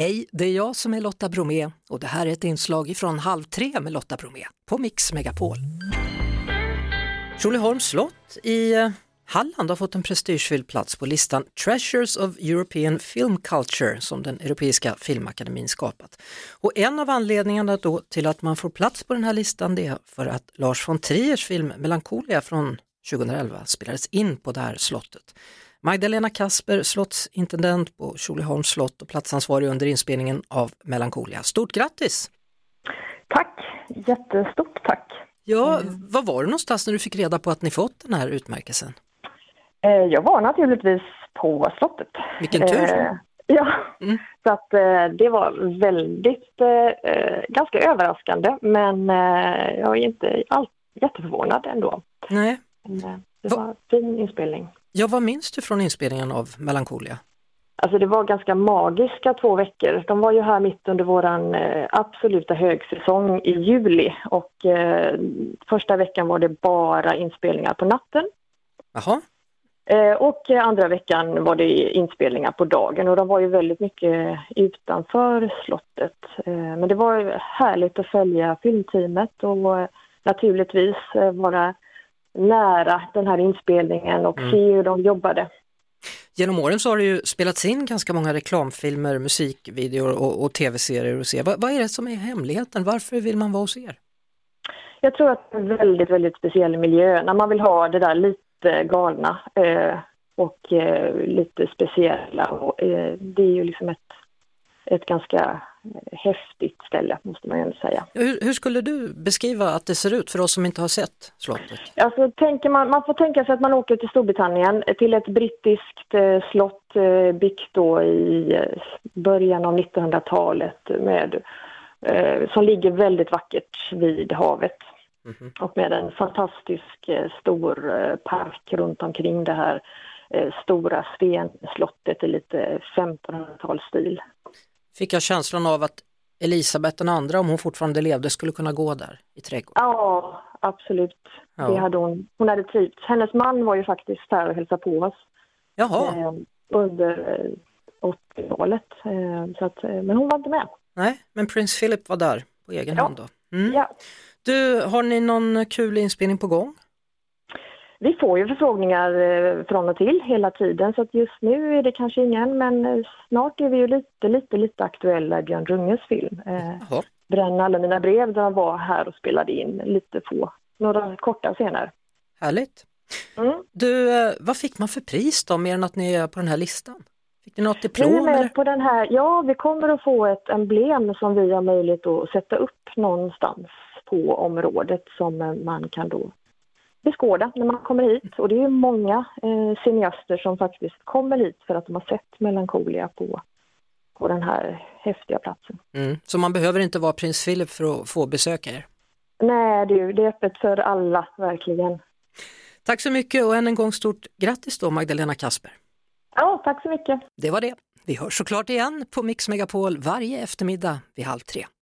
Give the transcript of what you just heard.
Hej, det är jag som är Lotta Bromé och det här är ett inslag från Halv tre med Lotta Bromé på Mix Megapol. Tjolöholms slott i eh, Halland har fått en prestigefylld plats på listan Treasures of European Film Culture som den Europeiska Filmakademin skapat. Och en av anledningarna då till att man får plats på den här listan det är för att Lars von Triers film Melancholia från 2011 spelades in på det här slottet. Magdalena Kasper, slottsintendent på Tjolöholms slott och platsansvarig under inspelningen av Melancholia. Stort grattis! Tack, jättestort tack! Ja, var var du någonstans när du fick reda på att ni fått den här utmärkelsen? Eh, Jag var naturligtvis på slottet. Vilken tur! Eh, Ja, Mm. så att eh, det var väldigt, eh, ganska överraskande men eh, jag är inte alls jätteförvånad ändå. Nej. Men, det Va- var en fin inspelning. Ja, vad minns du från inspelningen av Melancholia? Alltså det var ganska magiska två veckor. De var ju här mitt under våran eh, absoluta högsäsong i juli och eh, första veckan var det bara inspelningar på natten. Jaha, Eh, och andra veckan var det inspelningar på dagen och de var ju väldigt mycket utanför slottet. Men det var härligt att följa filmteamet och naturligtvis vara nära den här inspelningen och Mm. se hur de jobbade. genom åren så har det ju spelats in ganska många reklamfilmer, musikvideor och, och tv-serier och se. Vad, vad är det som är hemligheten? Varför vill man vara hos er? Jag tror att det är en väldigt, väldigt speciell miljö när man vill ha det där lite galna eh, och eh, lite speciella. Och, eh, det är ju liksom ett, ett ganska eh, häftigt ställe måste man ju ändå säga. Hur, hur skulle du beskriva att det ser ut för oss som inte har sett slottet? Alltså, tänker man, man får tänka sig att man åker till Storbritannien till ett brittiskt eh, slott eh, byggt då i eh, början av 1900-talet med, eh, som ligger väldigt vackert vid havet. Mhm. Och med en fantastisk eh, stor park runt omkring det här stora stenslottet i lite 1500-talsstil. Fick jag känslan av att Elisabeth den andra, om hon fortfarande levde, skulle kunna gå där i trädgården. Ja, absolut. Ja. Det hade hon, hon hade trivts. Hennes man var ju faktiskt här och hälsade på oss. Jaha, eh, under eh, 80-talet. Eh, så att, eh, men hon var inte med. nej, men prins Philip var där på egen Ja. hand då. Mm. Ja. Du, har ni någon kul inspelning på gång? Vi får ju förfrågningar eh, från och till hela tiden så att just nu är det kanske ingen men eh, snart är vi ju lite, lite, lite aktuella i Björn Runges film. Eh. Bränn alla mina brev där han var här och spelade in lite få, några korta scener. Härligt. Mm. Du, eh, vad fick man för pris då, mer än att ni är på den här listan? Fick ni något Vi diplom? Med på den här, ja vi kommer att få ett emblem som vi har möjlighet att sätta upp någonstans på området som man kan då beskåda när man kommer hit. Och det är många eh, cineaster som faktiskt kommer hit för att de har sett Melancholia på, på den här häftiga platsen. Mm. Så man behöver inte vara prins Philip för att få besöka er? Nej du, det är öppet för alla, verkligen. Tack så mycket och än en gång stort grattis då Magdalena Kasper. Ja, tack så mycket. Det var det. Vi hörs såklart igen på Mix Megapol varje eftermiddag vid halv tre.